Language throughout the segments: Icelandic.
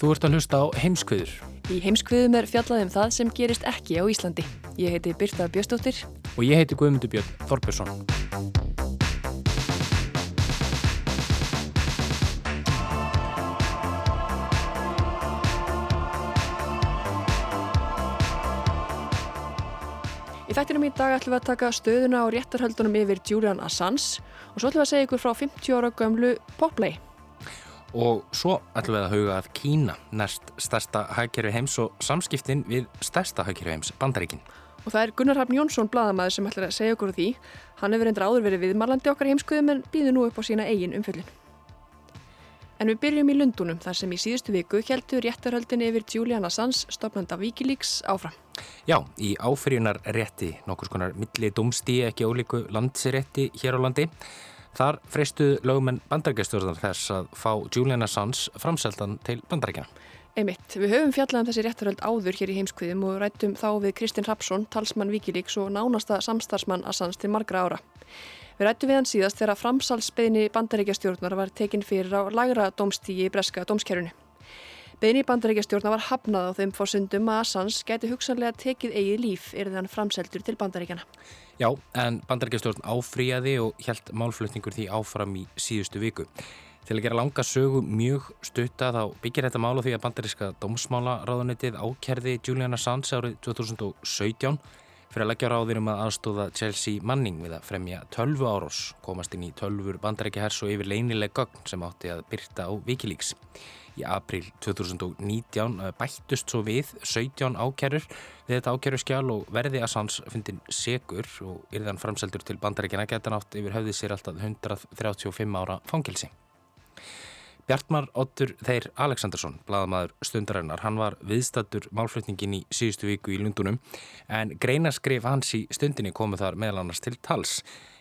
Þú ert að hlusta á heimskviður Í heimskviðum er fjallað um það sem gerist ekki á Íslandi. Ég heiti Birta Bjöstóttir. og ég heiti Guðmundur Björn Þorbjörnsson. Í þættinum í dag ætlum við að taka stöðuna á réttarhöldunum yfir Julian Assange og svo ætlum við að segja ykkur frá 50 ára gömlu Poplay. Og svo ætlum við að huga að Kína, næst stærsta hagkerfi heims og samskiptin við stærsta hagkerfi heims, Bandaríkin. Og það er Gunnar Hafn Jónsson, bladamæður, sem ætlar að segja ykkur úr því. Hann hefur reyndar áður verið viðmarlandi okkar heimskuðum en býður nú upp á sína eigin umfjöllin. En við byrjum í Lundunum þar sem í síðustu viku heldur réttarhöldin yfir Julian Assange, stopnanda Wikileaks, áfram. Já, í áfyrirjunar rétti, nokkur skonar milli domstíi ekki ólíku landsirétti hér á landi. Þar freistuðu lögumenn bandarækjastjórnar þess að fá Julian Assange framseldan til bandarækjana. Einmitt, við höfum fjallað um þessi réttarhöld áður hér í heimskviðum og rættum þá við Kristinn Rapsson, talsmann Wikileaks og nánasta samstarfsmann Assange til margra ára. Við rættum við hann síðast þegar framsalsbeðni bandaríkjastjórnar var tekin fyrir á lagra domstíi í breska domskerfunu. Beðni bandaríkjastjórnar var hafnað á þeim fórsundum að Assange gæti hugsanlega tekið eigið líf erið hann framseldur til bandaríkjana. Já, en bandarækjastjórn áfríjaði og hjælt málflutningur því áfram í síðustu viku. Til að gera langa sögu mjög stutta þá byggir þetta mál á því að bandaríska dómsmálaráðunitið ákerði Julian Assange árið 2017 fyrir að leggja ráðir um að aðstóða Chelsea Manning við að fremja 12 árós, komast inn í 12 bandarækja hers og yfir leynileg gögn sem átti að byrta á Wikileaks. Í april 2019 eh, bættust svo við 17 ákerur við þetta ákeru skjál og verði Assange fundin segur og yrðan framseldur til bandarækjana geta nátt yfir höfði sér alltaf 135 ára fangilsi. Bjartmar Ottur Þeir Aleksandarsson, bladamaður stundarinnar, hann var viðstattur málflutningin í síðustu viku í Lundunum en greinaskrif hans í stundinni komu þar meðal annars til tals.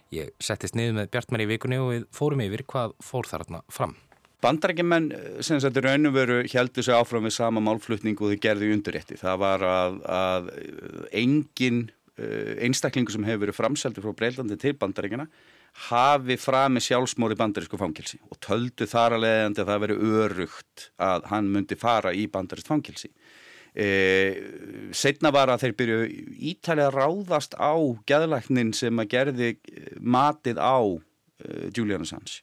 Ég settist niður með Bjartmar í vikunni og við fórum yfir hvað fór þarna fram. Bandarækjumenn sem þetta raun og veru heldur sig áfram við sama málflutning og þau gerðu í undirrétti. Það var að, að engin uh, einstaklingu sem hefur verið framseldur frá Breilandi til bandarækjana hafi frami sjálfsmóri bandarísku fangilsi og töldu þar að leiðandi að það veri örugt að hann myndi fara í bandarískt fangilsi. E, setna var að þeir byrju ítalega ráðast á geðlæknin sem að gerði matið á uh, Julian Assange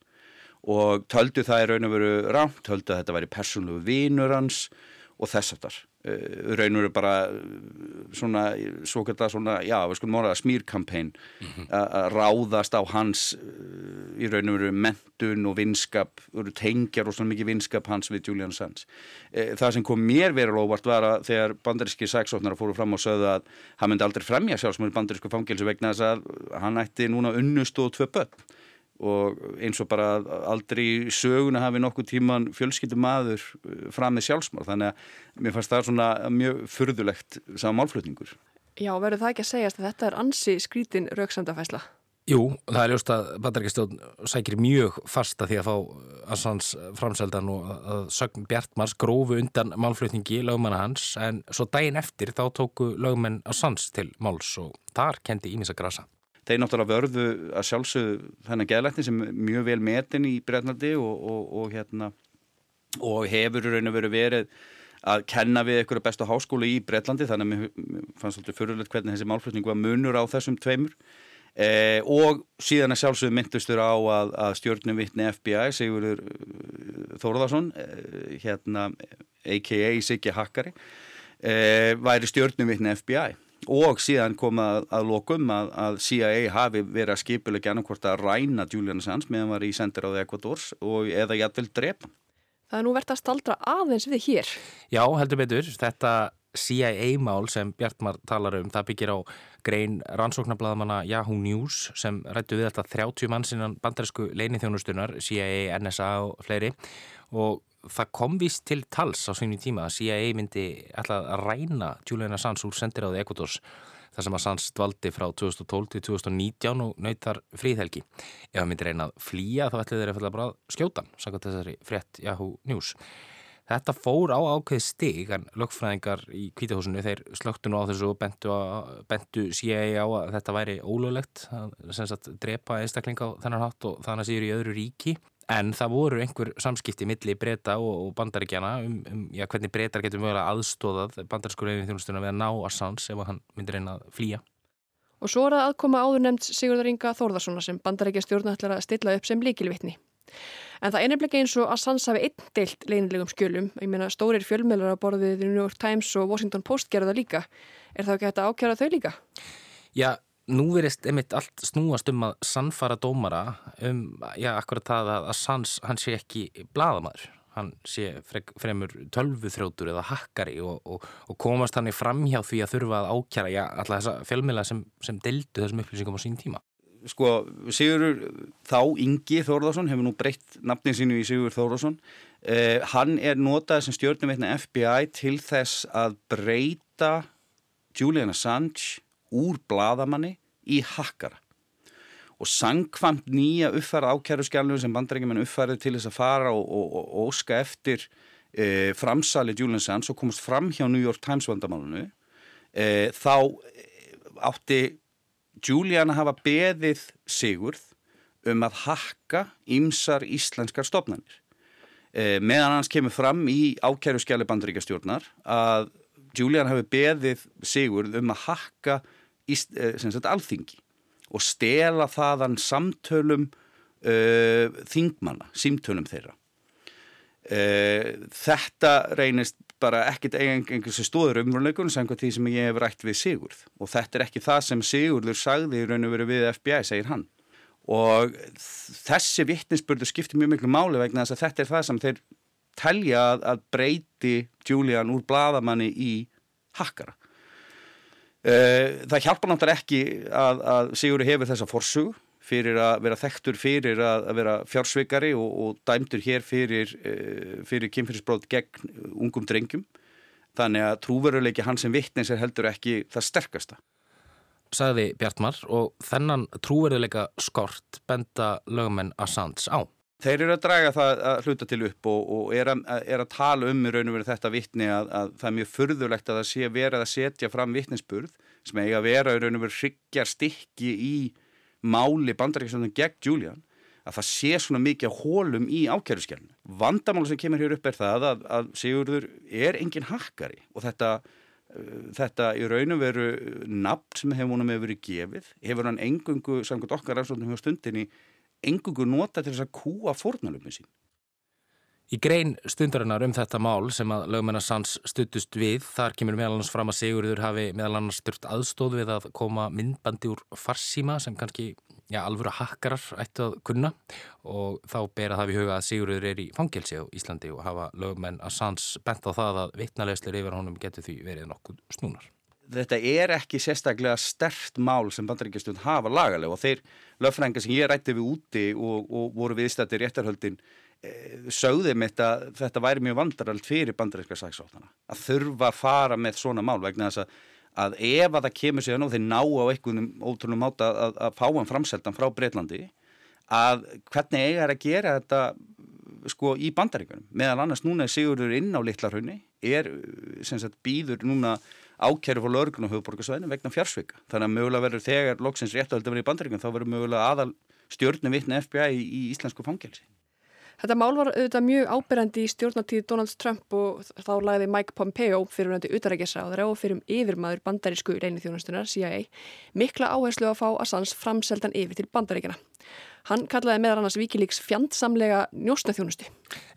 og töldu það í raun og veru rámt, töldu að þetta væri persónlegu vinur hans og þess aftar. Uh, raun og veru bara svona, svo geta svona, já, við skulum orða smýrkampæn mm -hmm. að ráðast á hans uh, í raun og veru mentun og vinskap, veru tengjar og svona mikið vinskap hans við Julian Assange. Uh, það sem kom mér verið óvart var að þegar bandaríski sæksóknara fóru fram og sögðu að hann myndi aldrei fremja sjálfsmöður bandarísku fangilsu vegna þess að hann ætti núna unnust og tvö börn og eins og bara aldrei í söguna hafi nokkuð tíman fjölskyldum maður fram með sjálfsmál þannig að mér fannst það svona mjög furðulegt saman málflutningur. Já, verður það ekki að segjast að þetta er ansi skrítin rauksandafæsla? Jú, það er ljóst að bandarækistjón sækir mjög fasta því að fá Assans framseldan og að sögn Bjartmars grófu undan málflutningi lögmanna hans en svo daginn eftir þá tóku lögmenn Assans til máls og þar kendi Ímis að grasa. Þeir náttúrulega vörðu að sjálfsögðu þennan geðlækni sem mjög vel metin í Breitnandi og, og, og, hérna, og hefur raun og veru verið að kenna við einhverja bestu háskólu í Breitlandi þannig að mér fannst svolítið fyrirlegt hvernig þessi málflutning var munur á þessum tveimur eh, og síðan að sjálfsögðu myndustur á að, að stjórnum vittni FBI Sigurður Þórðarsson eh, hérna a.k.a. Siggi Hakkari eh, væri stjórnum vittni FBI og síðan kom að, að lokum að, að CIA hafi verið að skipilegja annarkvort að ræna Julian Assange meðan var í sendir á Ecuadors og eða jætvel drepa. Það er nú verðt að staldra aðeins við hér. Já, heldur betur. Þetta CIA-mál sem Bjartmar talar um, það byggir á grein rannsóknarbladamana Yahoo News sem rættu við þetta 30 mann sinnan bandarísku leinithjónustunar, CIA, NSA og fleiri og það kom vist til tals á svínum tíma að CIA myndi alltaf að ræna Julian Assange úr sendiráði Ecuadors þar sem Assange dvaldi frá 2012 til 2019 og nautar fríðhelgi. Ef það myndi reyna að flýja þá ætli þeir að bara skjóta samkvæmt þessari frétt Yahoo News. Þetta fór á ákveð stig en lögfræðingar í kvítahúsinu þeir slögtu nú á þessu og bentu, bentu CIA á að þetta væri ólöglegt að drepa einstakling á þennan hatt og þannig að séur í öðru ríki En það voru einhver samskipti milli breyta og, og bandaríkjana um, um já, hvernig breytar getur mögulega aðstóðað bandarískuleginu þjónustuna við að ná Assange ef hann myndir reyna að flýja. Og svo er það aðkoma áður nefnt Sigurðar Inga Þórðarssona sem bandaríkja stjórna ætlar að stilla upp sem líkilvittni. En það er nefnilega eins og Assange hafi einn deilt leinilegum skjölum. Ég meina stórir fjölmjölar að borðið New York Times og Washington Post gerða líka. Er það ekki hægt að ákjara þau líka? Já, nú verist einmitt allt snúast um að sannfara dómara um, já, akkurat það að, að Sands, hann sé ekki bladamæður, hann sé fremur tölvuþrótur eða hakkari og, og, og komast hann í framhjá því að þurfa að ákjara, já, alltaf þessa fjölmila sem, sem deldu þessum upplýsingum á sín tíma. Sko, Sigur þá Ingi Þórðarsson hefur nú breytt nafnin sínu í Sigur Þórðarsson eh, hann er notað sem stjórnum veitna FBI til þess að breyta Julian Assange úr bladamanni í hakkara. Og sangkvamt nýja uppfæra ákjæruskjálnu sem bandarækjumenn uppfærið til þess að fara og, og, og, óska eftir e, framsali Julian Sands og komast fram hjá New York Times vandamálunu e, þá átti Julian að hafa beðið Sigurð um að hakka ymsar íslenskar stopnarnir e, meðan hans kemur fram í ákjæruskjálnu bandarækjastjórnar að Julian hafi beðið Sigurð um að hakka sagt, alþingi og stela þaðan samtölum uh, þingmanna, símtölum þeirra. Uh, þetta reynist bara ekkit einhversu stóður umrunleikunum sem því sem ég hef rætt við Sigurð. Og þetta er ekki það sem Sigurður sagði í raun og veru við FBI, segir hann. Og þessi vittnisspörðu skiptir mjög miklu máli vegna þess að þetta er það sem þeir telja að, breyti Julian úr bladamanni í hakkara. Eh, það hjálpa náttúrulega ekki að, að Sigurður hefur þessa forsug fyrir að vera þekktur fyrir að, vera fjársveikari og, og dæmtur hér fyrir, eh, fyrir kynfyrirsbróð gegn ungum drengjum. Þannig að trúveruleiki hans sem vittnins er heldur ekki það sterkasta. Saði Bjartmar og þennan trúveruleika skort benda lögumenn Assange á. Þeir eru að draga það að hluta til upp og, og er, að, er að tala um í raun og veru þetta vittni að, að það er mjög furðulegt að það sé verið að setja fram vittninsburð sem eiga að vera í raun og veru hryggjar stikki í máli bandaríkjastöndum gegn Julian að það sé svona mikið hólum í ákjæruskjálnu. Vandamáli sem kemur hér upp er það að, að Sigurður er engin hakkari og þetta, uh, þetta í raun og veru nafn sem hefur honum hefur verið gefið hefur hann engungu samkvæmt okkar aðsóknum hjá stundinni engungu nota til þess að kúa fórnalöfum sín. Í grein stundarinnar um þetta mál sem að lögmennarsans stuttust við, þar kemur meðal annars fram að Sigurður hafi meðal annars stört aðstóð við að koma myndbandi úr farsíma sem kannski, já, alvöru hakkarar ættu að kunna og þá ber að hafa í huga að Sigurður er í fangelsi á Íslandi og hafa lögmennarsans bent á það að vitnalegslir yfir honum getur því verið nokkuð snúnar þetta er ekki sérstaklega stert mál sem bandaríkjastjórn hafa lagalega og þeir löffrænga sem ég rætti við úti og, og voru viðstættir réttarhöldin e, sögðum þetta þetta væri mjög vandaralt fyrir bandaríkja saksóttana að þurfa að fara með svona mál vegna þess að, að ef að það kemur sig að þeir ná á einhvernum ótrúnum máta að, að, fá hann framseltan frá Breitlandi að hvernig eiga er að gera þetta sko í bandaríkunum meðan annars núna Sigurður inn á litlarhraunni er sem sagt býður núna ákæru fór lögurinn á höfuborgarsvæðinu vegna fjársvika. Þannig að mögulega verður þegar loksins réttuhaldi verið í bandaríkjum þá verður mögulega aðal stjórnum vittna FBI í, í íslensku fangelsi. Þetta mál var auðvitað mjög ábyrjandi í stjórnatíð Donald Trump og þá lagði Mike Pompeo fyrirvændi utarækjasáðara og fyrir um yfirmaður bandarísku reyniþjónustunar CIA mikla áherslu að fá Assange framseldan yfir til bandaríkjana. Hann kallaði meðal annars vikilíks fjandsamlega njósnaþjónustu.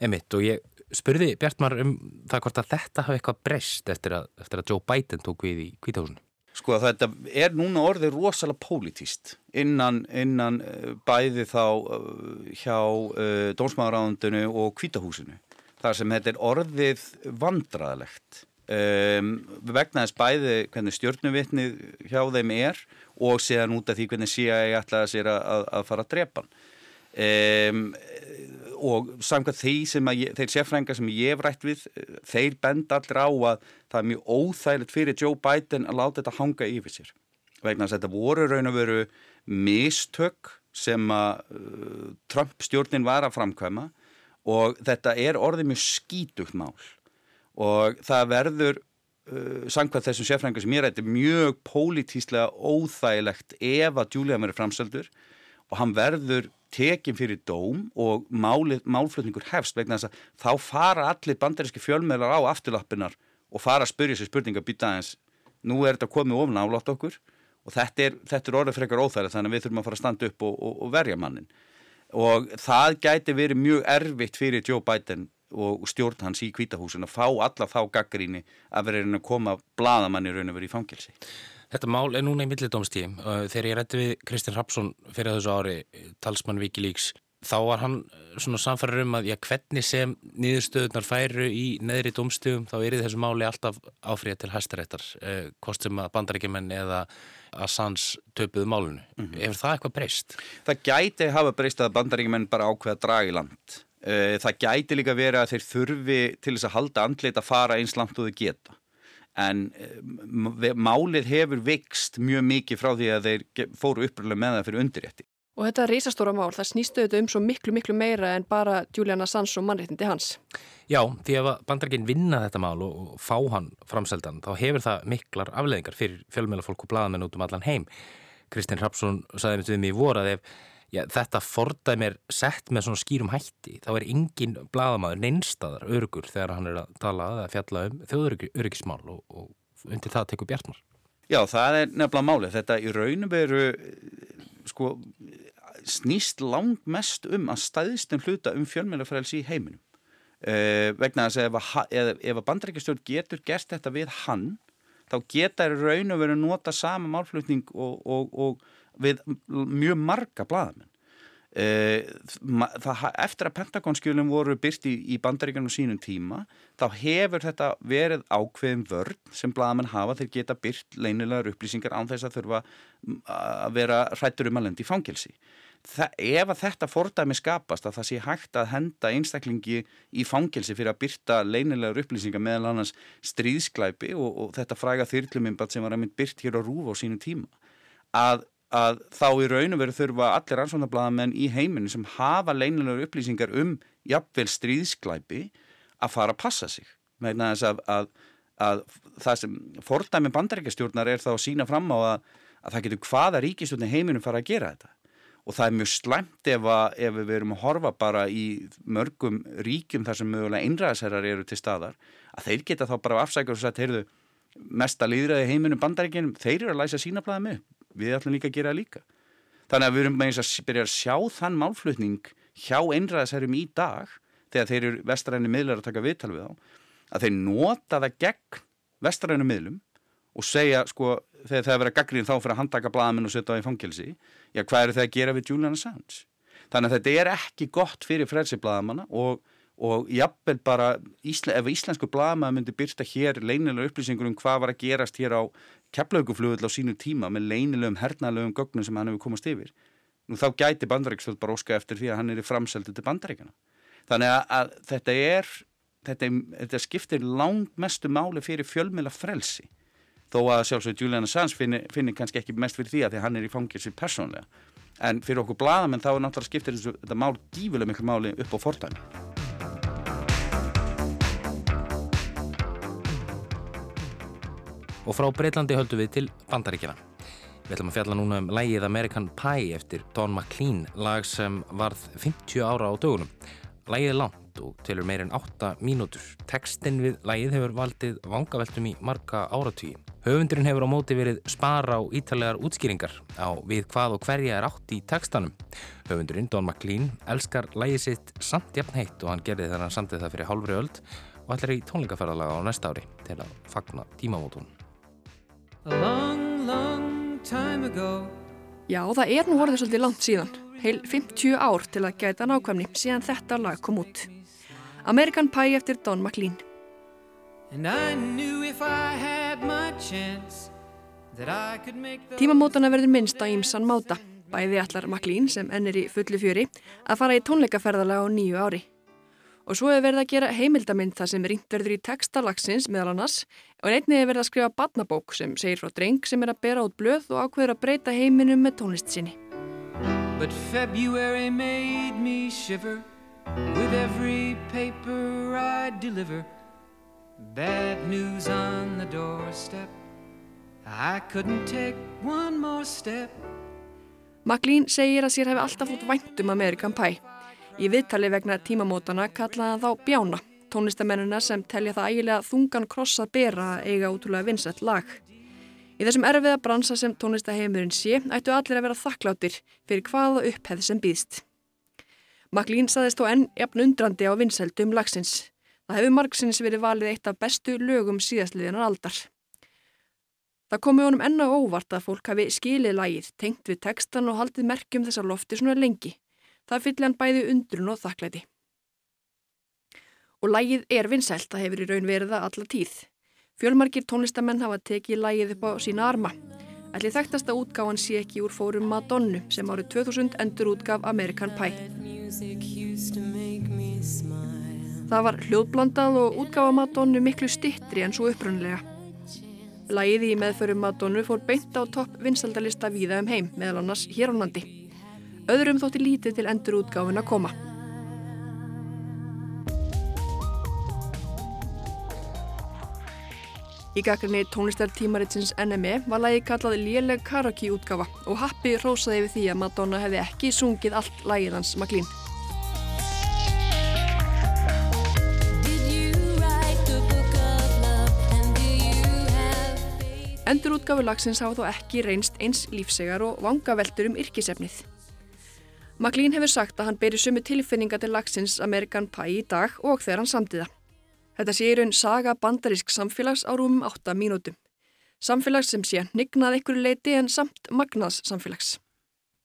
Emitt og ég spurði Bjartmar um það hvort að þetta hafi eitthvað breyst eftir að, eftir að Joe Biden tók við í kvítahúsinu. Sko þetta er núna orðið rosalega pólitíst innan, innan uh, bæði þá uh, hjá uh, Dómsmáðaráðundinu og Kvítahúsinu. Þar sem þetta er orðið vandraðlegt. Um, vegna þess bæði hvernig stjórnuvitnið hjá þeim er og séðan út af því hvernig CIA ætlaði sér að, að fara að drepa hann. Um, og samkvæmt því sem ég, þeir sérfrænga sem ég hef rætt við þeir bend allir á að það er mjög óþægilegt fyrir Joe Biden að láta þetta hanga yfir sér vegna þess að þetta voru raun og veru mistök sem að uh, Trump stjórnin var að framkvæma og þetta er orðið mjög skítugt mál og það verður uh, samkvæmt þessum sérfrænga sem ég rætti mjög pólitíslega óþægilegt ef að Julian verður framseldur og hann verður tekin fyrir dóm og málið, málflutningur hefst vegna þess að þá fara allir bandaríski fjölmeðlar á afturlappinnar og fara að spyrja sér spurninga býta aðeins nú er þetta komið ofn álátt okkur? Og þetta er, þetta er orðið frekar óþærið þannig að við þurfum að fara að standa upp og, og, og verja mannin og það gæti verið mjög erfitt fyrir Joe Biden og stjórn hans í kvítahúsin að fá alla þá gaggríni að vera að koma bladamanni raun og verið í fangilsi Þetta mál er núna í millidómstíðum. Þegar ég rætti við Kristinn Rapsson fyrir þessu ári, talsmann Wikileaks, þá var hann svona samfærar um að já, hvernig sem niðurstöðunar færu í neðri dómstíðum, þá er þessu máli alltaf áfríða til hæstaréttar, eh, hvort sem að bandarækjumenn eða að sans töpuðu málunu. Mm -hmm. Hefur það eitthvað breyst? Það gæti hafa breyst að bandarækjumenn bara ákveða dragi land. Það gæti líka verið að þeir þurfi til þess að halda andlit að fara eins langt og þau geta en eh, málið hefur vikst mjög mikið frá því að þeir fóru uppröðlega með það fyrir undirrétti. Og þetta reysastóra mál, það snýstu auðvitað um svo miklu, miklu meira en bara Julian Assange og mannréttindi hans. Já, því að bandarginn vinna þetta mál og, fá hann framseldan, þá hefur það miklar afleðingar fyrir fjölmjölafólk og bladamenn út um allan heim. Kristinn Rapsson saði með því mig í voru að ef já, þetta fordæmi er sett með svona skýrum hætti þá er engin bladamæður neinstadar örugur þegar hann er að tala að fjalla um þjóðuröryggismál og, og undir það tekur Bjartmar. Já, það er nefnilega málið. Þetta í raunum veru sko, snýst langt mest um að staðistum hluta um fjölmjölafrælsi í heiminum. Uh, vegna þess að ef, að bandrækjastjórn getur gert þetta við hann þá geta í raun og veru nota sama málflutning og, og, og við mjög marga bladamenn. E, það, eftir að Pentagonskjölum voru byrt í, í bandaríkanum sínum tíma þá hefur þetta verið ákveðin vörn sem bladamenn hafa þeir geta byrt leinilegar upplýsingar án þess að þurfa að vera hrættur um að lendi í fangilsi. Það, ef að þetta fordæmi skapast að það sé hægt að henda einstaklingi í fangilsi fyrir að byrta leinilegar upplýsingar meðal annars stríðsklæpi og, og þetta fræga þyrlumimbat sem var að mynd byrt hér á rúf á sínum tíma að að þá í raun og veru þurfa allir ansvöndablaðamenn í heiminu sem hafa leinilegur upplýsingar um jafnvel stríðsklæpi að fara að passa sig. Með þess að, að, að það sem fordæmi bandaríkastjórnar er þá að sína fram á að, að það getur hvaða ríkistjórni heiminu fara að gera þetta. Og það er mjög slemt ef, ef við verum að horfa bara í mörgum ríkjum þar sem mögulega einræðsherrar eru til staðar að þeir geta þá bara afsækjur og sagt, heyrðu, mesta líðræði heiminu bandaríkinum, þeir eru að læsa sína blæða með við ætlum líka að gera það líka. Þannig að við erum með eins að byrja að sjá þann málflutning hjá einræðisærum í dag þegar þeir eru vestræðinu miðlar að taka viðtal við á að þeir nota það gegn vestræðinu miðlum og segja sko þegar það er verið að gaggrinn þá fyrir að handtaka blaðamenn og setja á í fangilsi já hvað eru það að gera við Julian Assange? Þannig að þetta er ekki gott fyrir frelsiblaðamanna og og jafnvel bara ef íslensku blama myndi byrsta hér leinilega upplýsingur um hvað var að gerast hér á keflauguflugull á sínu tíma með leinilegum hernalegum gögnum sem hann hefur komast yfir. Nú þá gæti bandaríkstöld bara óska eftir því að hann er í framseldu til bandaríkana þannig að, að þetta er þetta, þetta skiptir langt mestu máli fyrir fjölmjöla frelsi. Þó að sjálfsögur Julian Assange finnir, finnir kannski ekki mest fyrir því að því hann er í fangilsi persónlega en fyrir okkur bladamenn þá er náttúrulega skiptir þetta mál gífulega miklu máli upp á fortæmi og frá Breitlandi höldum við til Bandaríkjana. Við ætlum að fjalla núna um lægið American Pie eftir Don McLean, lag sem varð 50 ára á dögunum. Lægið er langt og tilur meirinn 8 mínútur. Tekstinn við lægið hefur valdið vangaveltum í marga áratvíi. Höfundurinn hefur á móti verið spara á ítalegar útskýringar á við hvað og hverja er átt í tekstanum. Höfundurinn, Don McLean, elskar lægið sitt samt jafn heitt og hann gerði þegar hann samtið það fyrir hálfri öld og ætlar í tónleikaferðalaga á næsta ári til að fagna tímamótunum. Along Já, það er nú orðið svolítið langt síðan. Heil 50 ár til að gæta nákvæmni síðan þetta lag kom út. American Pie eftir Don McLean. Tímamótana verður minnst á ímsan máta. Bæði allar McLean sem ennir í fullu fjöri að fara í tónleikaferðalega á nýju ári. Og svo hefur verið að gera heimildamind það sem ringt verður í textalagsins meðal annars og einnig hefur verið að skrifa badnabók sem segir frá dreng sem er að bera út blöð og ákveður að breyta heiminum með tónlist sinni. But February made me shiver with every paper I deliver Bad news on the doorstep I couldn't take one more step McLean segir að sér hefði alltaf fótt væntum Amerikan Pie. Í viðtali vegna tímamótana kallaði hann þá Bjána, tónlistamennina sem telja það ægilega þungan kross að bera að eiga útrúlega vinsett lag. Í þessum erfiða bransa sem tónlistaheimurinn sé ættu allir að vera þakkláttir fyrir hvaða upphefð sem býðst. McLean saðist þó enn jafn undrandi á vinseldum lagsins. Það hefur margsins verið valið eitt af bestu lögum síðastliðinar aldar. Það komi honum enna óvart að fólk hafi skilið lægið, tengt við tekstan og haldið merkjum þessar lofti svona lengi. Það fyllir hann bæði undrun og þakklæti. Og lægið er vinsælt að hefur í raun veriða alla tíð. Fjölmarkir tónlistamenn hafa tekið lægið upp á sína arma. Ætli þekktasta útgáfan sé ekki úr fórum Madonnu sem árið 2000 endur útgaf American Pie. Það var hljóðblandað og útgáfa Madonnu miklu stittri en svo upprunlega. Lægið í meðförum Madonnu fór beint á topp vinsaldalista víða um heim, meðal annars hér á landi. Öðrum þótti lítið til endur útgáfin að koma. Í gagrinni tónlistartímaritsins NME var lægi kallað léleg karaoke útgáfa og happi rósaði við því að Madonna hefði ekki sungið allt lægið hans maklín. Endurútgáfu lagsins hafa þó ekki reynst eins lífsegar og vangaveltur um yrkisefnið. McLean hefur sagt að hann beri sumu tilfinninga til lagsins American Pie í dag og þegar hann samtiða. Þetta sé í raun saga bandarísk samfélags á rúmum 8 mínútum. Samfélags sem sé nignað einhverju leiti en samt magnaðs samfélags.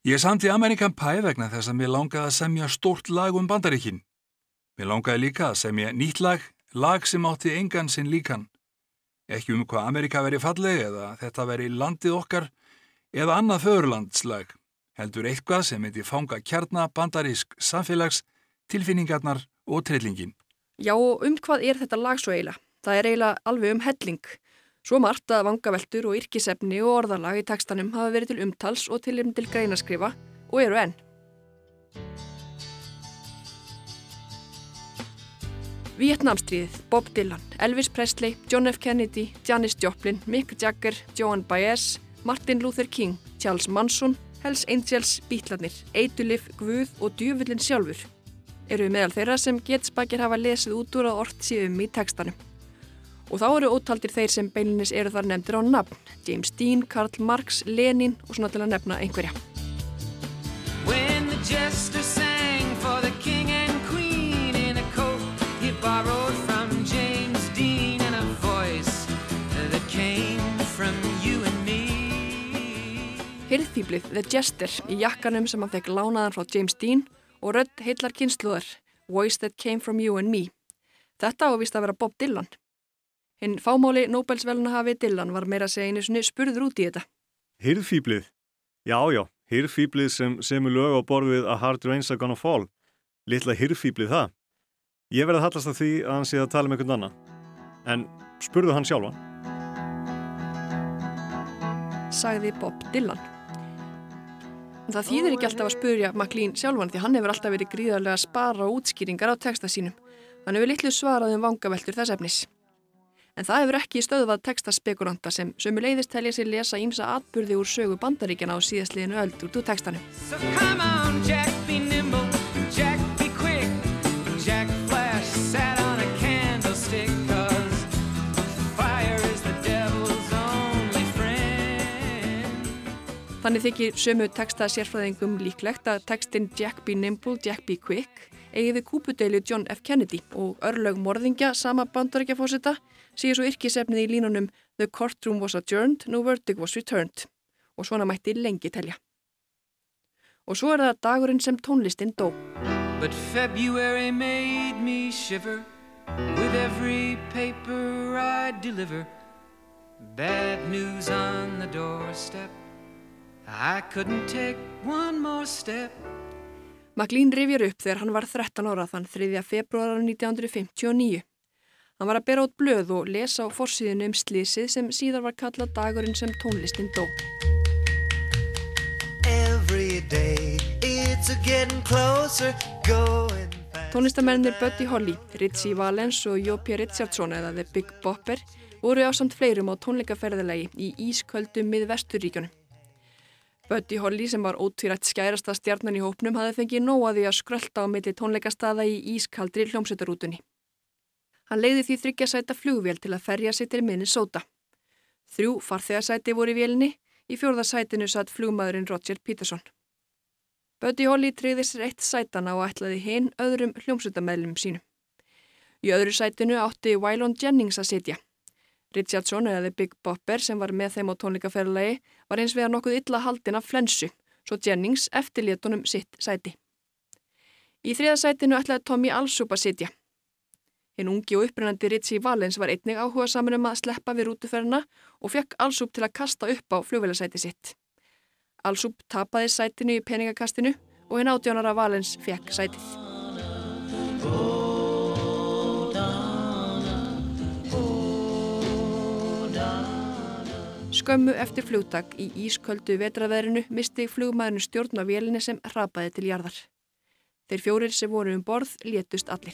Ég samti American Pie vegna þess að mér langaði að semja stort lag um bandaríkin. Mér langaði líka að semja nýtt lag, lag sem átti engan sinn líkan. Ekki um hvað Amerika veri falleg eða þetta veri landið okkar eða annað föðurlandslag, heldur eitthvað sem heiti fanga kjarna bandarísk samfélags, tilfinningarnar og trillingin. Já um hvað er þetta lag svo eiginlega? Það er eiginlega alveg um helling. Svo margt að vangaveltur og yrkisefni og orðalag í tekstanum hafa verið til umtals og til um til greinaskrifa og eru enn. Vietnamstríðið, Bob Dylan, Elvis Presley, John F. Kennedy, Janis Joplin, Mick Jagger, Joan Baez, Martin Luther King, Charles Manson, Hells Angels, Bítlarnir, Eidulif, Guð og Djúvillin sjálfur eru meðal þeirra sem getspakir hafa lesið út úr að orð síðum í tekstanum. Og þá eru ótaldir þeir sem beilinnis eru þar nefndir á nafn, James Dean, Karl Marx, Lenin og svona til að nefna einhverja. Hirðfýblið The Jester í jakkanum sem hann fekk lánaðan frá James Dean og rödd heillar kynsluðar Voice That Came From You and Me. Þetta ávist að vera Bob Dylan. Hinn fámáli Nobelsvelna hafi Dylan var meira svoni spurður út í þetta. Hirðfýblið? Já, já, hirðfýblið sem semur lög á borðið A Hard Rain's Are Gonna Fall. Littla hirðfýblið það. Ég verði að hallast að því að hann sé að tala með einhvern annan. En spurðu hann sjálfa. Sagði Bob Dylan. Það þýðir ekki alltaf að spurja McLean sjálfan því hann hefur alltaf verið gríðarlega að spara útskýringar á texta sínum. Hann hefur litlu svarað um vangaveltur þess efnis. En það hefur ekki stöðvað textaspekulanta sem sömu leiðist telja sér lesa ímsa atbyrði úr sögu bandaríkjana á síðastliðinu öld út úr textanum. So Þannig þykir sömu texta sérfræðingum líklegt að textin Jack be nimble, Jack be quick eigi við kúpudeilu John F. Kennedy og örlög morðingja sama bandarækjafósita síður svo yrkisefnið í línunum The courtroom was adjourned, no verdict was returned og svona mætti lengi telja. Og svo er það dagurinn sem tónlistin dó. But February made me shiver With every paper I deliver Bad news on the doorstep I couldn't take one more step McLean rifjar upp þegar hann var 13 ára þann 3. februar 1959. Hann var að bera át blöð og lesa á forsíðinu um slísið sem síðar var kallað dagurinn sem tónlistin dó. Tónlistamennir Buddy Holly, Ritchie Valens og Jópi Richardson eða The Big Bopper voru á samt fleirum á tónleikaferðilegi í Ísköldu mið-vesturíkjónum. Buddy Holly sem var ótvírætt skærasta stjarnan í hópnum hafði fengið nóaði að skrölda á milli tónleikastada í ískaldri hljómsveitarútunni. Hann leiði því þryggja sæta flugvél til að ferja sig til Minnesota. Þrjú farþegarsæti voru í vélni, í fjórðarsætinu satt flugmaðurinn Roger Peterson. Buddy Holly treyði sér eitt sætana og ætlaði hinn öðrum hljómsveitamæðlum sínum. Í öðru sætinu átti Waylon Jennings að sitja. Richardson eða Big Bopper sem var með þeim á tónleikaferðalagi var eins vegar nokkuð illa haldin af flensu, svo Jennings eftirlétunum sitt sæti. Í þriða sætinu ætlaði Tommy Alsup að sitja. Hinn ungi og upprennandi Ritchie Valens var einnig áhuga saman um að sleppa við rútuferna og fekk Alsup til að kasta upp á flugvelasæti sitt. Alsup tapaði sætinu í peningakastinu og hinn átjónara Valens fekk sætið. Skömmu eftir flugtak í ísköldu vetraveðrinu misti flugmaðurinn stjórn á vélinni sem hrapaði til jarðar. Þeir fjórir sem voru um borð létust allir.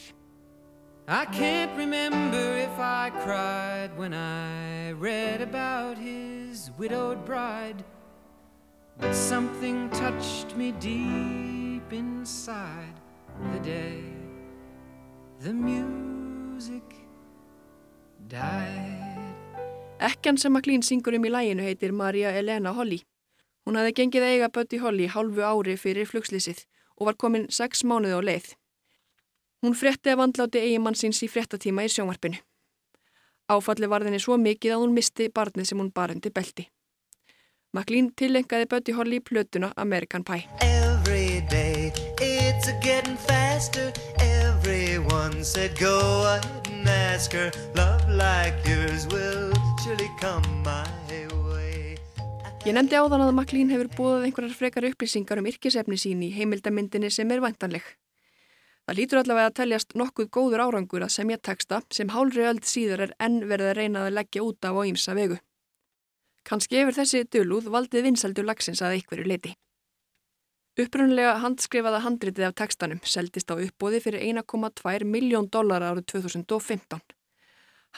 The day the music died Ekkjan sem McLean syngur um í læginu heitir Maria Elena Holly. Hún hafði gengið eiga Buddy Holly hálfu ári fyrir flugslýsið og var komin sex mánuði á leið. Hún frétti að vandláti eigimann síns í fréttatíma í sjónvarpinu. Áfalli var þenni svo mikið að hún misti barnið sem hún bar undir belti. McLean tilengaði Buddy Holly plötuna American Pie. Every day it's getting faster Everyone said go ahead and ask her Love like yours will Ég nefndi áðan að Maklín hefur búið einhverjar frekar upplýsingar um yrkisefni sín í heimildamindinni sem er vantanleg. Það lítur allavega að teljast nokkuð góður árangur að semja texta sem hálfri öll síðar er enn verið að reyna að leggja út af á ímsa vegu. Kanski hefur þessi dölúð valdið vinsaldur lagsins að einhverju leiti. Upprunlega handskrifaða handritið af textanum seldist á uppbóði fyrir 1,2 miljón dólar árið 2015.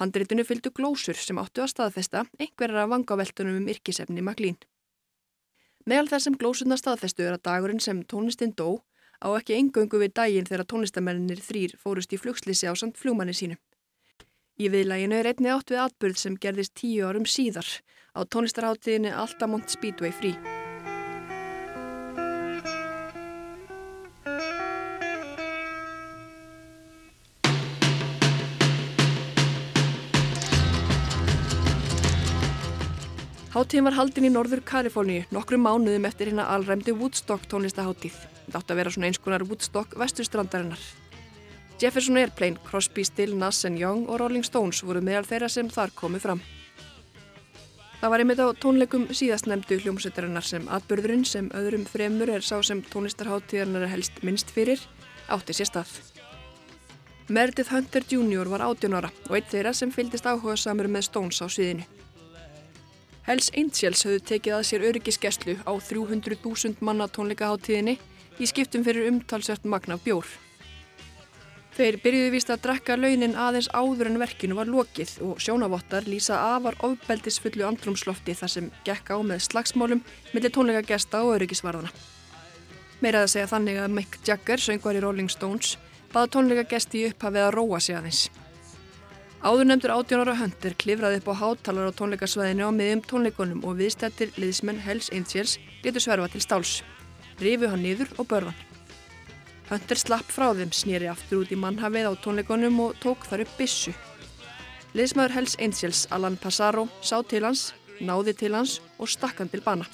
Handritinu fylgdu glósur sem áttu að staðfesta einhverjar af vangaveltunum um yrkisefni maklín. Meðal þessum glósurna staðfestu er að dagurinn sem tónlistinn dó á ekki engöngu við daginn þegar tónlistamennir þrýr fórust í flugslýsi á samt flugmanni sínu. Í viðlæginu er einni átt við atbyrð sem gerðist tíu árum síðar á tónlistarháttiðinu Altamont Speedway Free. Háttíðin var haldin í norður Kaliforníu nokkru mánuðum eftir hérna alræmdi Woodstock tónlistaháttíð. Þetta átti að vera svona einskonar Woodstock vesturstrandarinnar. Jefferson Airplane, Crosby, Still, Nass Young og Rolling Stones voru meðal þeirra sem þar komu fram. Það var einmitt á tónleikum síðastnemdu hljómsveitarinnar sem atbyrðurinn sem öðrum fremur er sá sem tónlistarháttíðarnar er helst minnst fyrir, átti sér stað. Meredith Hunter Jr. var 18 ára og eitt þeirra sem fylgist áhuga samur með Stones á sviðinu. Hells Angels höfðu tekið að sér öryggisgestlu á 300.000 manna tónleikaháttíðinni í skiptum fyrir umtalsvert magna bjór. Þeir byrjuði vist að drekka launin aðeins áður en verkinu var lokið og sjónavottar lýsa afar ofbeldisfullu andrumslofti þar sem gekk á með slagsmálum millir tónleikagesta og öryggisvarðana. Meirað að segja þannig að Mick Jagger, söngvar í Rolling Stones, baða tónleikagesti upp að við að róa sig aðeins. Áður nefndur 18 ára höndir klifraði upp á háttalar á tónleikasvæðinu á miðjum tónleikunum og viðstættir liðsmenn Hells Angels getur sverfa til stáls. Rifu hann niður og börðan. Höndir slapp frá þeim, snýri aftur út í mannhafið á tónleikunum og tók þar upp bissu. Liðsmaður Hells Angels, Alan Passaro, sá til hans, náði til hans og stakk hann til bana.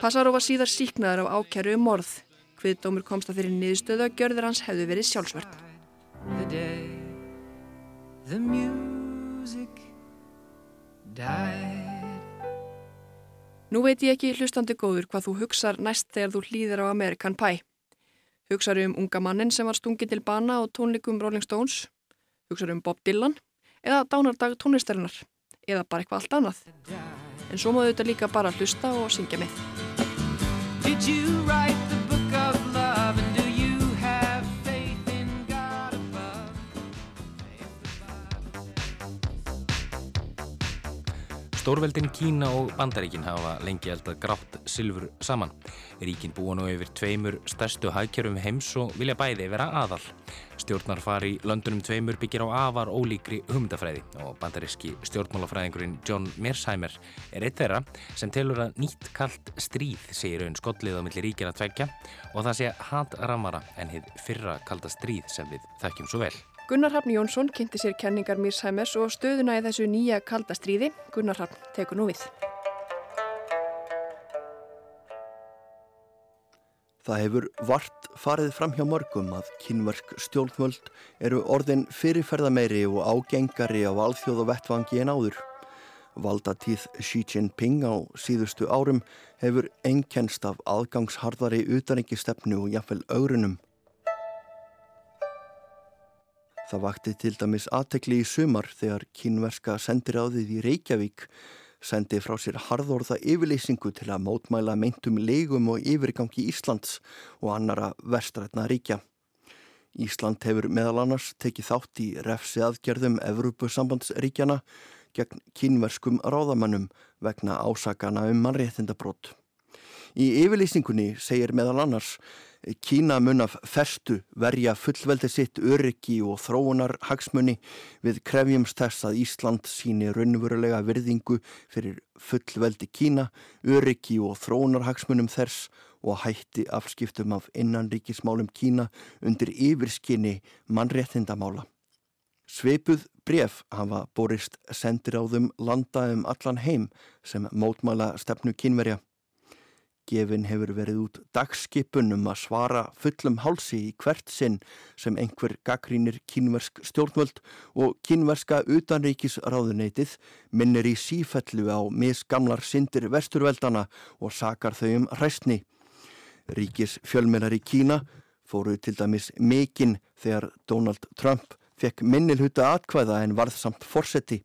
Passaró var síðar síknaður af ákjæru um morð. Hviðdómur komst að þeirri niðurstöðu að gjörður hans hefðu verið sjálfsvörn. Nú veit ég ekki hlustandi góður hvað þú hugsar næst þegar þú hlýðir á American Pie. Hugsar um unga mannin sem var stungið til bana á tónleikum Rolling Stones, hugsar um Bob Dylan eða dánardag tónlistarinnar eða bara eitthvað allt annað. En svo maður þetta líka bara hlusta og syngja með. Stórveldin Kína og Bandaríkin hafa lengi eldað grátt silfur saman. Ríkin búa nú yfir tveimur stærstu hagkjörum heims og vilja bæði vera aðal. Stjórnarfar í löndunum tveimur byggir á afar ólíkri hugmyndafræði og bandaríski stjórnmálafræðingurinn John Mearsheimer er eitt þeirra sem telur að nýtt kallt stríð segir auðvun skollið á milli ríkina tveggja og það sé hatramara en hitt fyrra kalda stríð sem við þekkjum svo vel. Gunnar Hafn Jónsson kynnti sér kenningar Mírsheimers og stöðuna í þessu nýja kaldastríði. Gunnar Hafn tekur nú við. Það hefur vart farið fram hjá mörgum að kynverk stjórnvöld eru orðin fyrirferðameiri og ágengari á alþjóð og vettvangi en áður. Valdatíð Xi Jinping á síðustu árum hefur einkennst af aðgangsharðari utanriki og jafnvel augrunum. Það vakti til dæmis aðtekli í sumar þegar kínverska sendiráðið í Reykjavík sendi frá sér harðorða yfirleysingu til að mótmæla meintum legum og yfirgangi Íslands og annara vestrætna ríkja. Ísland hefur meðal annars tekið þátt í refsi aðgerðum Evrupusambandsríkjana gegn kínverskum ráðamannum vegna ásakana um mannréttindabrót. Í yfirleysingunni segir meðal annars Kína mun af festu verja fullveldi sitt öryggi og þróunar hagsmunni við krefjumst þess að Ísland síni raunverulega virðingu fyrir fullveldi Kína, öryggi og þróunar hagsmunum þess og hætti afskiptum af innanríkismálum Kína undir yfirskinni mannréttindamála. Sveipuð bref hafa borist sendir á þum landa um allan heim sem mótmála stefnu kínverja. Gefin hefur verið út dagskipun um að svara fullum hálsi í hvert sinn sem einhver gaggrínir kínversk stjórnvöld og kínverska utanríkisráðuneytið minnir í sífellu á misgamlar syndir vesturveldana og sakar þau um hræstni. Ríkis fjölmennar í Kína fóru til dæmis mikinn þegar Donald Trump fekk minnilhuta atkvæða en varð samt fórseti.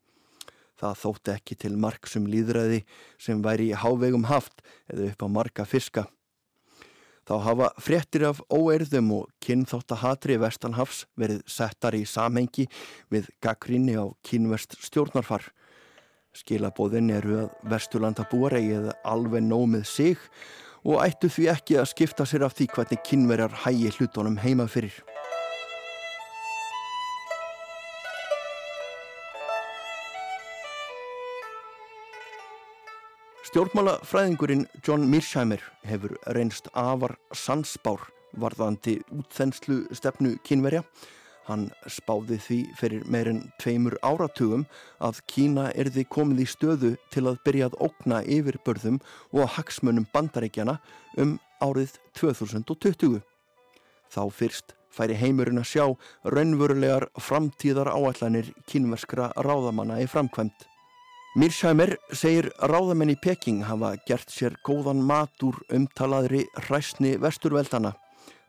Það þótti ekki til marksum líðræði sem væri í hávegum haft eða upp á marga fiska. Þá hafa fréttir af óerðum og kynþáttahatri vestanhafs verið settar í samhengi við gaggrinni á kynverst stjórnarfar. Skilabóðin eru að Vesturlanda búareigið alveg nómið sig og ættu því ekki að skipta sér af því hvernig kynverjar hægi hlutunum heima fyrir. Stjórnmálafræðingurinn John Mearsheimer hefur reynst afar sansbár varðandi útþenslu stefnu kynverja. Hann spáði því fyrir meirinn tveimur áratugum að Kína erði komið í stöðu til að byrja að ókna yfirbörðum og hagsmunum bandaríkjana um árið 2020. Þá fyrst færi heimurinn að sjá raunverulegar framtíðar áallanir kínverskra ráðamanna í framkvæmt. Mirsheimer segir ráðamenn í Peking hafa gert sér góðan mat úr umtalaðri hræstni vesturveldana.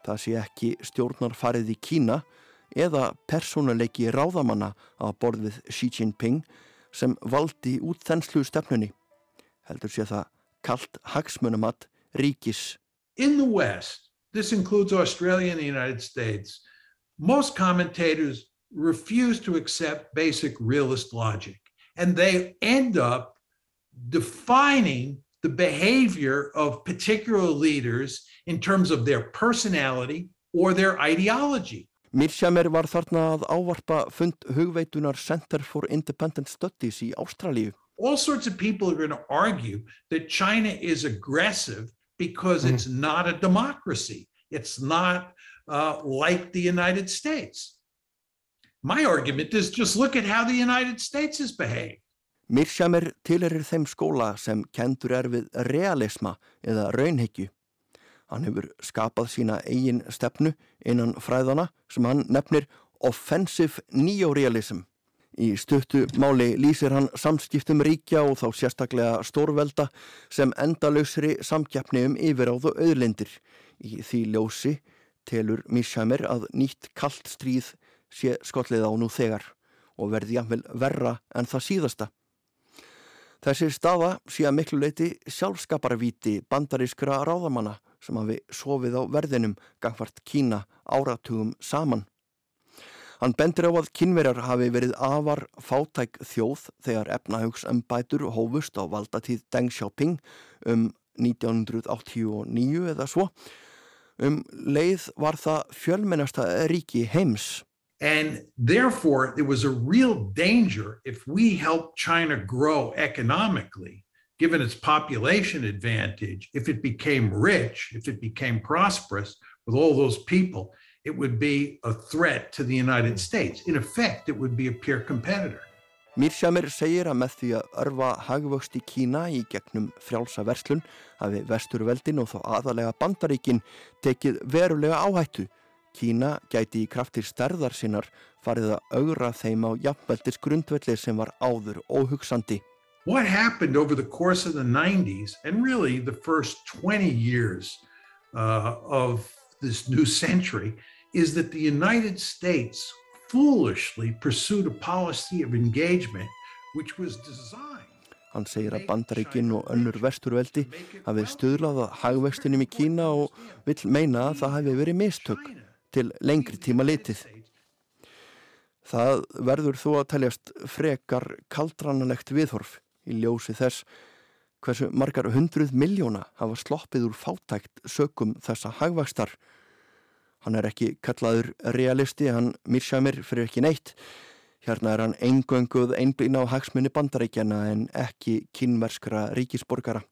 Það sé ekki stjórnarfarið í Kína eða persónuleiki ráðamanna á borðið Xi Jinping sem valdi út þenslu stefnunni. Heldur sé það kallt hagsmunumat ríkis. In the West, this includes Australia and the United States, most commentators refuse to accept basic realist logic. And they end up defining the behavior of particular leaders in terms of their personality or their ideology. Var þarna að ávarpa fund hugveitunar Center for Independent Studies í Ástralíu. All sorts of people are going to argue that China is aggressive because mm. it's not a democracy. It's not uh, like the United States. My argument is just look at how the United States has behaved. Mirshamir tilerir þeim skóla sem kendur er við realisma eða raunhyggju. Hann hefur skapað sína eigin stefnu innan fræðana sem hann nefnir offensive neorealism. Í stuttu máli lýsir hann samskiptum ríkja og þá sérstaklega stórvelda sem endalausri samkjapni um yfiráðu auðlindir. Í því ljósi telur Mishamir að nýtt kallt stríð sé skollið á nú þegar og verði jafnvel verra en það síðasta. Þessi staða sé að miklu leiti sjálfskaparvíti bandarískra ráðamanna sem hafi sofið á verðinum gangvart Kína áratugum saman. Hann bendir á að kynverjar hafi verið afar fátæk þjóð þegar efnahauksambætur hófust á valdatíð Deng Xiaoping um 1989 eða svo. Um leið var það fjölmennasta ríki heims. And therefore, there was a real danger if we helped China grow economically, given its population advantage, if it became rich, if it became prosperous with all those people, it would be a threat to the United States. In effect, it would be a peer competitor. Mírsjamir segir að með því að örfa hagvöxt í Kína í gegnum frjálsa verslun hafi vesturveldin og þó aðalega bandaríkin tekið verulega áhættu Kína gæti í kraftir stærðar sinnar farið að augra þeim á jafnveldis grundvelli sem var áður óhugsandi. What happened over the course of the 90s and really the first 20 years uh, of this new century is that the United States foolishly pursued a policy of engagement which was designed Hann segir að bandaríkinn og önnur vesturveldi hafi stuðlað að hagvextinum í Kína og vil meina að það hafi verið mistök til lengri tíma litið. Það verður þó að teljast frekar kaldranalegt viðhorf í ljósi þess hversu margar hundruð miljóna hafa sloppið úr fátækt sökum þessa hagvakstar. Hann er ekki kallaður realisti, hann Mirshamir fyrir ekki neitt. Hérna er hann eingönguð einblýna á hagsmunni bandaríkjana en ekki kynverskra ríkisborgara.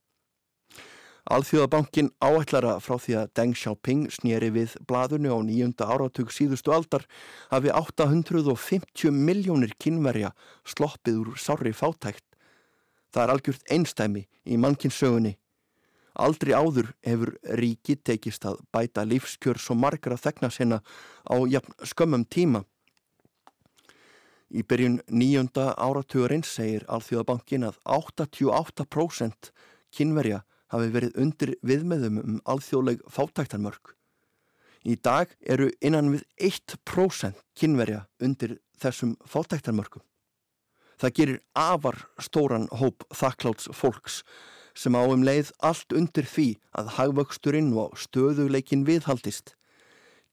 Alþjóðabankin áætlara frá því að Deng Xiaoping snýri við bladunu á nýjunda áratug síðustu aldar hafi 850 miljónir kynverja sloppið úr sári fátækt. Það er algjört einstæmi í mannkinsögunni. Aldrei áður hefur ríki tekist að bæta lífskjör svo margra þegna sinna á jafn skömmum tíma. Í byrjun nýjunda áratugurins segir Alþjóðabankin að 88% kynverja hafi verið undir viðmeðum um alþjóðleg fátæktarmörk. Í dag eru innan við 1% kynverja undir þessum fátæktarmörkum. Það gerir afar stóran hóp þakkláts fólks sem á um leið allt undir því að hagvöxturinn og stöðuleikin viðhaldist.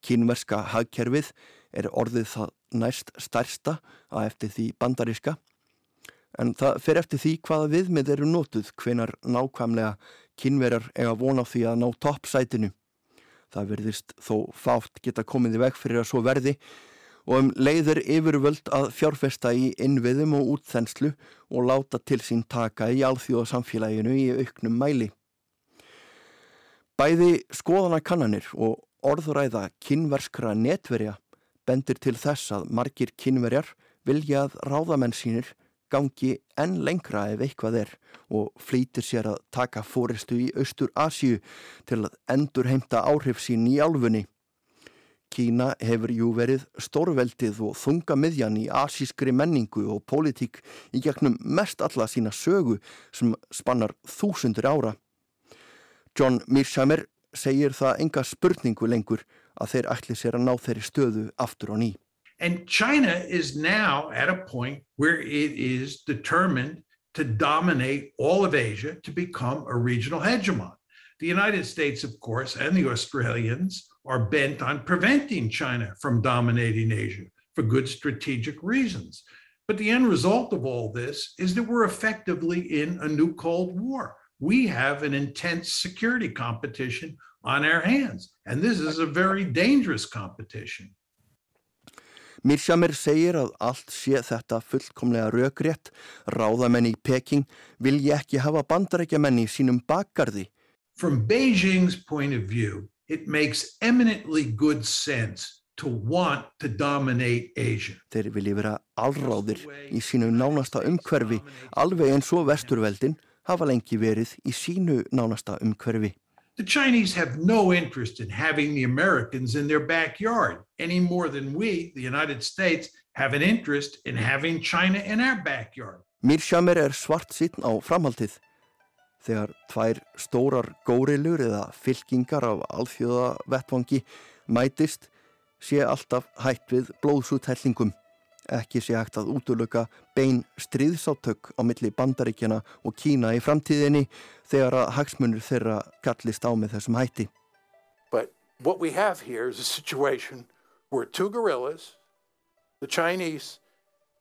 Kynverska hagkerfið er orðið það næst stærsta að eftir því bandaríska en það fer eftir því hvaða viðmið eru nótuð hvenar nákvæmlega kynverjar eiga vona á því að ná toppsætinu. Það verðist þó fátt geta komið í veg fyrir að svo verði og um leiður yfirvöld að fjárfesta í innviðum og útþenslu og láta til sín taka í alþjóðasamfélaginu í auknum mæli. Bæði skoðanakannanir og orðuræða kynverskra netverja bendir til þess að margir kynverjar vilja að ráðamenn sínir gangi enn lengra ef eitthvað er og flýtir sér að taka fóristu í Östur Asju til að endur heimta áhrif sín í álfunni. Kína hefur jú verið stórveldið og þunga miðjan í asískri menningu og pólitík í gegnum mest alla sína sögu sem spannar þúsundur ára. John Mearsheimer segir það enga spurningu lengur að þeir ætli sér að ná þeirri stöðu aftur á ný. And China is now at a point where it is determined to dominate all of Asia to become a regional hegemon. The United States, of course, and the Australians are bent on preventing China from dominating Asia for good strategic reasons. But the end result of all this is that we're effectively in a new Cold War. We have an intense security competition on our hands, and this is a very dangerous competition. Mirshamir segir að allt sé þetta fullkomlega raugrétt, ráðamenn í Peking vilja ekki hafa bandarækjamenn í sínum bakgarði. From Beijing's point of view, it makes eminently good sense to want to dominate Asia. Þeir vilji vera allráðir í sínu nánasta umhverfi alveg eins og vesturveldin hafa lengi verið í sínu nánasta umhverfi. The Chinese have no interest in having the Americans in their backyard any more than we, the United States, have an interest in having China in our backyard. Mírsjámer er svart sýtn á framhaldið. Þegar tvær stórar górilur eða fylkingar af alþjóða vettvangi mætist sé alltaf hætt við blóðsúthellingum. Ekki sé hægt að bein á milli bandaríkjana og Kína í framtíðinni þegar að hagsmunur þeirra á með þessum hætti. But what we have here is a situation where two gorillas, the Chinese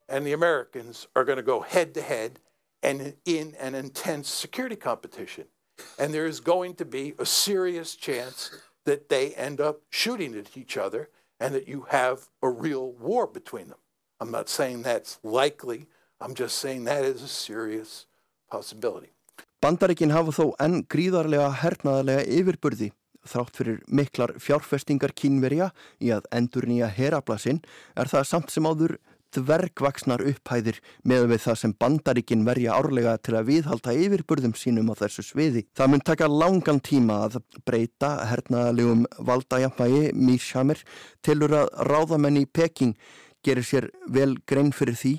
and the Americans, are going to go head to head and in an intense security competition. And there is going to be a serious chance that they end up shooting at each other and that you have a real war between them. I'm not saying that's likely, I'm just saying that is a serious possibility. Bandaríkin hafa þó enn gríðarlega hernaðarlega yfirburði þrátt fyrir miklar fjárfestingar kínverja í að endur nýja herablasinn er það samt sem áður dvergvaksnar upphæðir með við það sem bandaríkin verja árlega til að viðhalda yfirburðum sínum á þessu sviði. Það mun taka langan tíma að breyta hernaðalegum valdajamægi Míshammer tilur að ráðamenn í Peking gerir sér vel grein fyrir því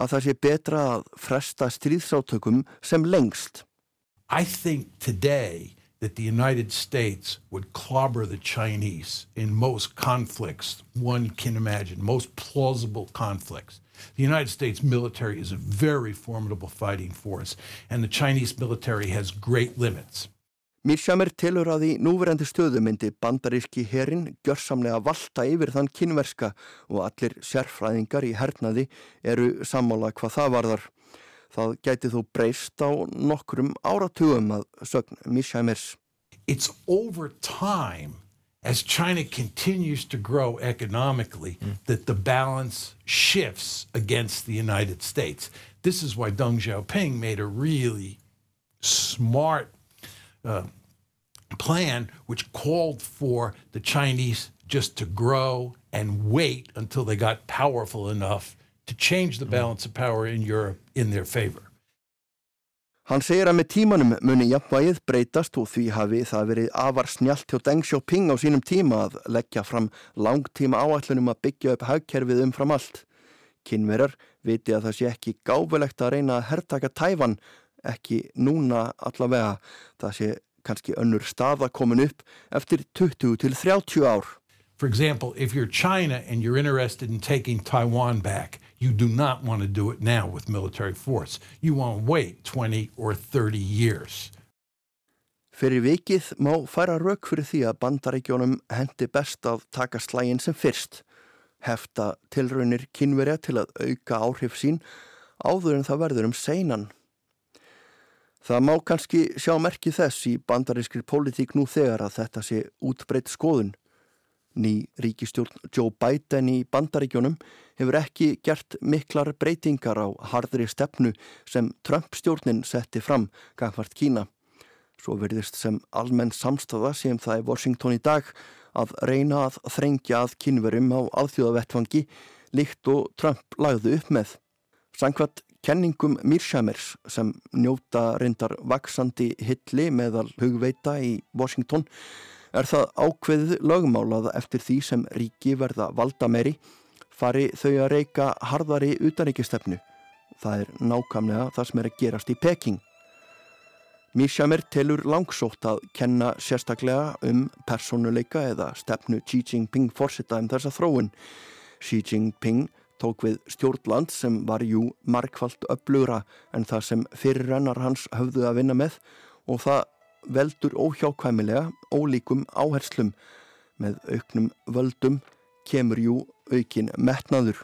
að það sé betra að fresta stríðsátökum sem lengst. I think today that the United States would clobber the Chinese in most conflicts one can imagine, most plausible conflicts. The United States military is a very formidable fighting force, and the Chinese military has great limits. Mírsjámer telur að í núverendi stöðu myndi bandaríski herin gjörsamlega valta yfir þann kynverska og allir sérfræðingar í hernaði eru sammála hvað það varðar. Það gæti þó breyst á nokkrum áratugum að sögn Mísjæmers. It's over time as China continues to grow economically mm. that the balance shifts against the United States. This is why Deng Xiaoping made a really smart uh, plan which called for the Chinese just to grow and wait until they got powerful enough to change the balance of power in Europe in their favor. Hann segir að með tímanum muni jafnvægið breytast og því hafi það verið afar snjált hjá Deng Xiaoping á sínum tíma að leggja fram langtíma áætlunum að byggja upp hagkerfið umfram allt. Kinnverar viti að það sé ekki gáfulegt að reyna að herrtaka tæfan, ekki núna allavega. Það sé kannski önnur staða komin upp eftir 20 til 30 ár. For example, if you're China and you're interested in taking Taiwan back, you do not want to do it now with military force. You want to wait 20 or 30 years. Fyrir vikið má færa rauk fyrir því að bandaríkjónum hendi best að taka slægin sem fyrst. Hefta tilraunir kynverja til að auka áhrif sín áður en það verður um seinan. Það má kannski sjá merki þess í bandarískri pólitík nú þegar að þetta sé útbreytt skoðun. Ný ríkistjórn Joe Biden í bandaríkjónum hefur ekki gert miklar breytingar á hardri stefnu sem Trump-stjórnin setti fram gangvart Kína. Svo verðist sem almenn samstafa sem það er Washington í dag að reyna að þrengja að kynverum á alþjóðavettfangi líkt og Trump lagði upp með. Sankvært kenningum Mírshamers sem njóta reyndar vaksandi hilli meðal hugveita í Washington er það ákveðið lögmálað eftir því sem ríki verða valda meiri fari þau að reyka harðari utaríkistefnu. Það er nákvæmlega það sem er að gerast í Peking. Mísjamer telur langsótt að kenna sérstaklega um personuleika eða stefnu Xi Jinping fórsetta um þessa þróun. Xi Jinping tók við stjórnland sem var jú markvallt upplugra en það sem fyrirrennar hans höfðu að vinna með og það veldur óhjákvæmilega ólíkum áherslum með auknum völdum kemur jú aukin metnaður.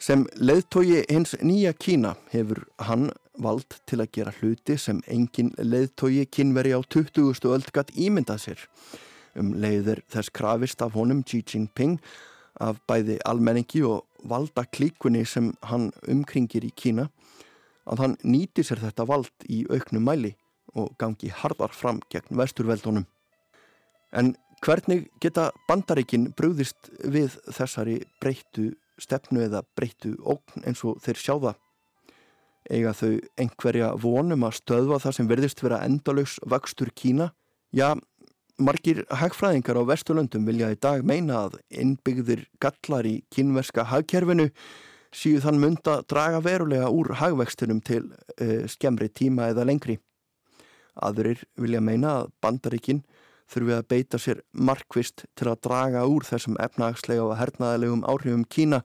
Sem leðtogi hins nýja Kína hefur hann vald til að gera hluti sem engin leðtogi kynveri á 20. öld gatt ímyndað sér. Um leiðir þess krafist af honum Xi Jinping af bæði almenningi og valda klíkunni sem hann umkringir í Kína að hann nýti sér þetta vald í auknum mæli og gangi hardar fram gegn vesturveldunum. En hvernig geta bandaríkin brúðist við þessari breyttu stefnu eða breyttu ógn eins og þeir sjá það? Eiga þau einhverja vonum að stöðva það sem verðist vera endalögs vakstur Kína? Já, margir hagfræðingar á Vesturlöndum vilja í dag meina að innbyggðir gallar í kínverska hagkerfinu síðu þann munda draga verulega úr hagvextunum til uh, skemmri tíma eða lengri. Aðurir vilja meina að bandaríkinn þurfi að beita sér markvist til að draga úr þessum efnagslega og hernaðilegum áhrifum Kína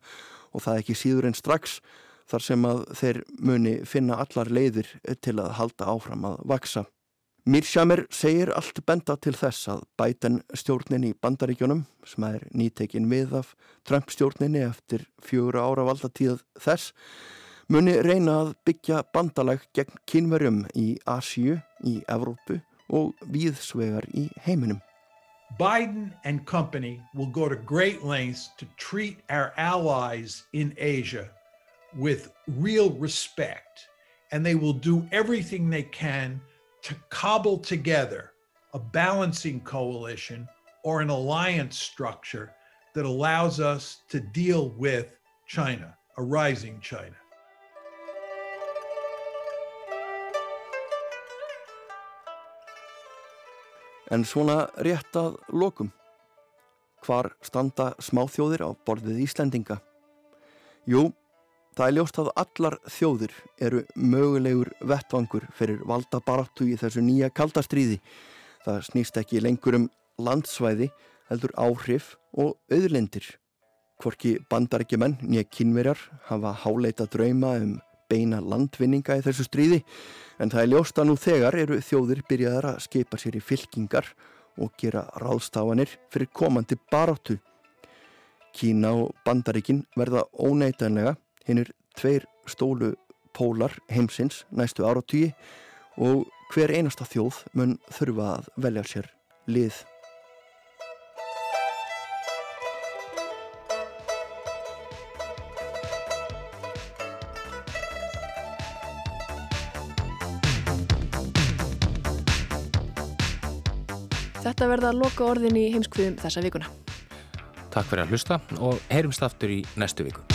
og það ekki síður en strax þar sem að þeir muni finna allar leiðir til að halda áfram að vaksa. Mírsjámer segir allt benda til þess að bæten stjórnin í bandaríkjónum sem er nýtekin við af Trump stjórninni eftir fjögur ára valdatíð þess muni reyna að byggja bandalag gegn kynverjum í Asíu, í Evrópu og víðsvegar í heiminum. Biden and company will go to great lengths to treat our allies in Asia with real respect and they will do everything they can to cobble together a balancing coalition or an alliance structure that allows us to deal with China, a rising China. En svona rétt að lokum. Hvar standa smáþjóðir á borðið Íslendinga? Jú, það er ljóst að allar þjóðir eru mögulegur vettvangur fyrir valda barattu í þessu nýja kaldastríði. Það snýst ekki lengur um landsvæði, heldur áhrif og auðlindir. Hvorki bandarækjumenn nýja kynverjar hafa háleita drauma um beina landvinninga í þessu stríði en það er ljóst að nú þegar eru þjóðir byrjaðar að skipa sér í fylkingar og gera ráðstafanir fyrir komandi baráttu. Kína og Bandaríkin verða óneitanlega hinnir tveir stólu pólar heimsins næstu áratúi og hver einasta þjóð mun þurfa að velja sér lið. Þetta verða að loka orðin í heimskviðum þessa vikuna. Takk fyrir að hlusta og heyrumst aftur í næstu viku.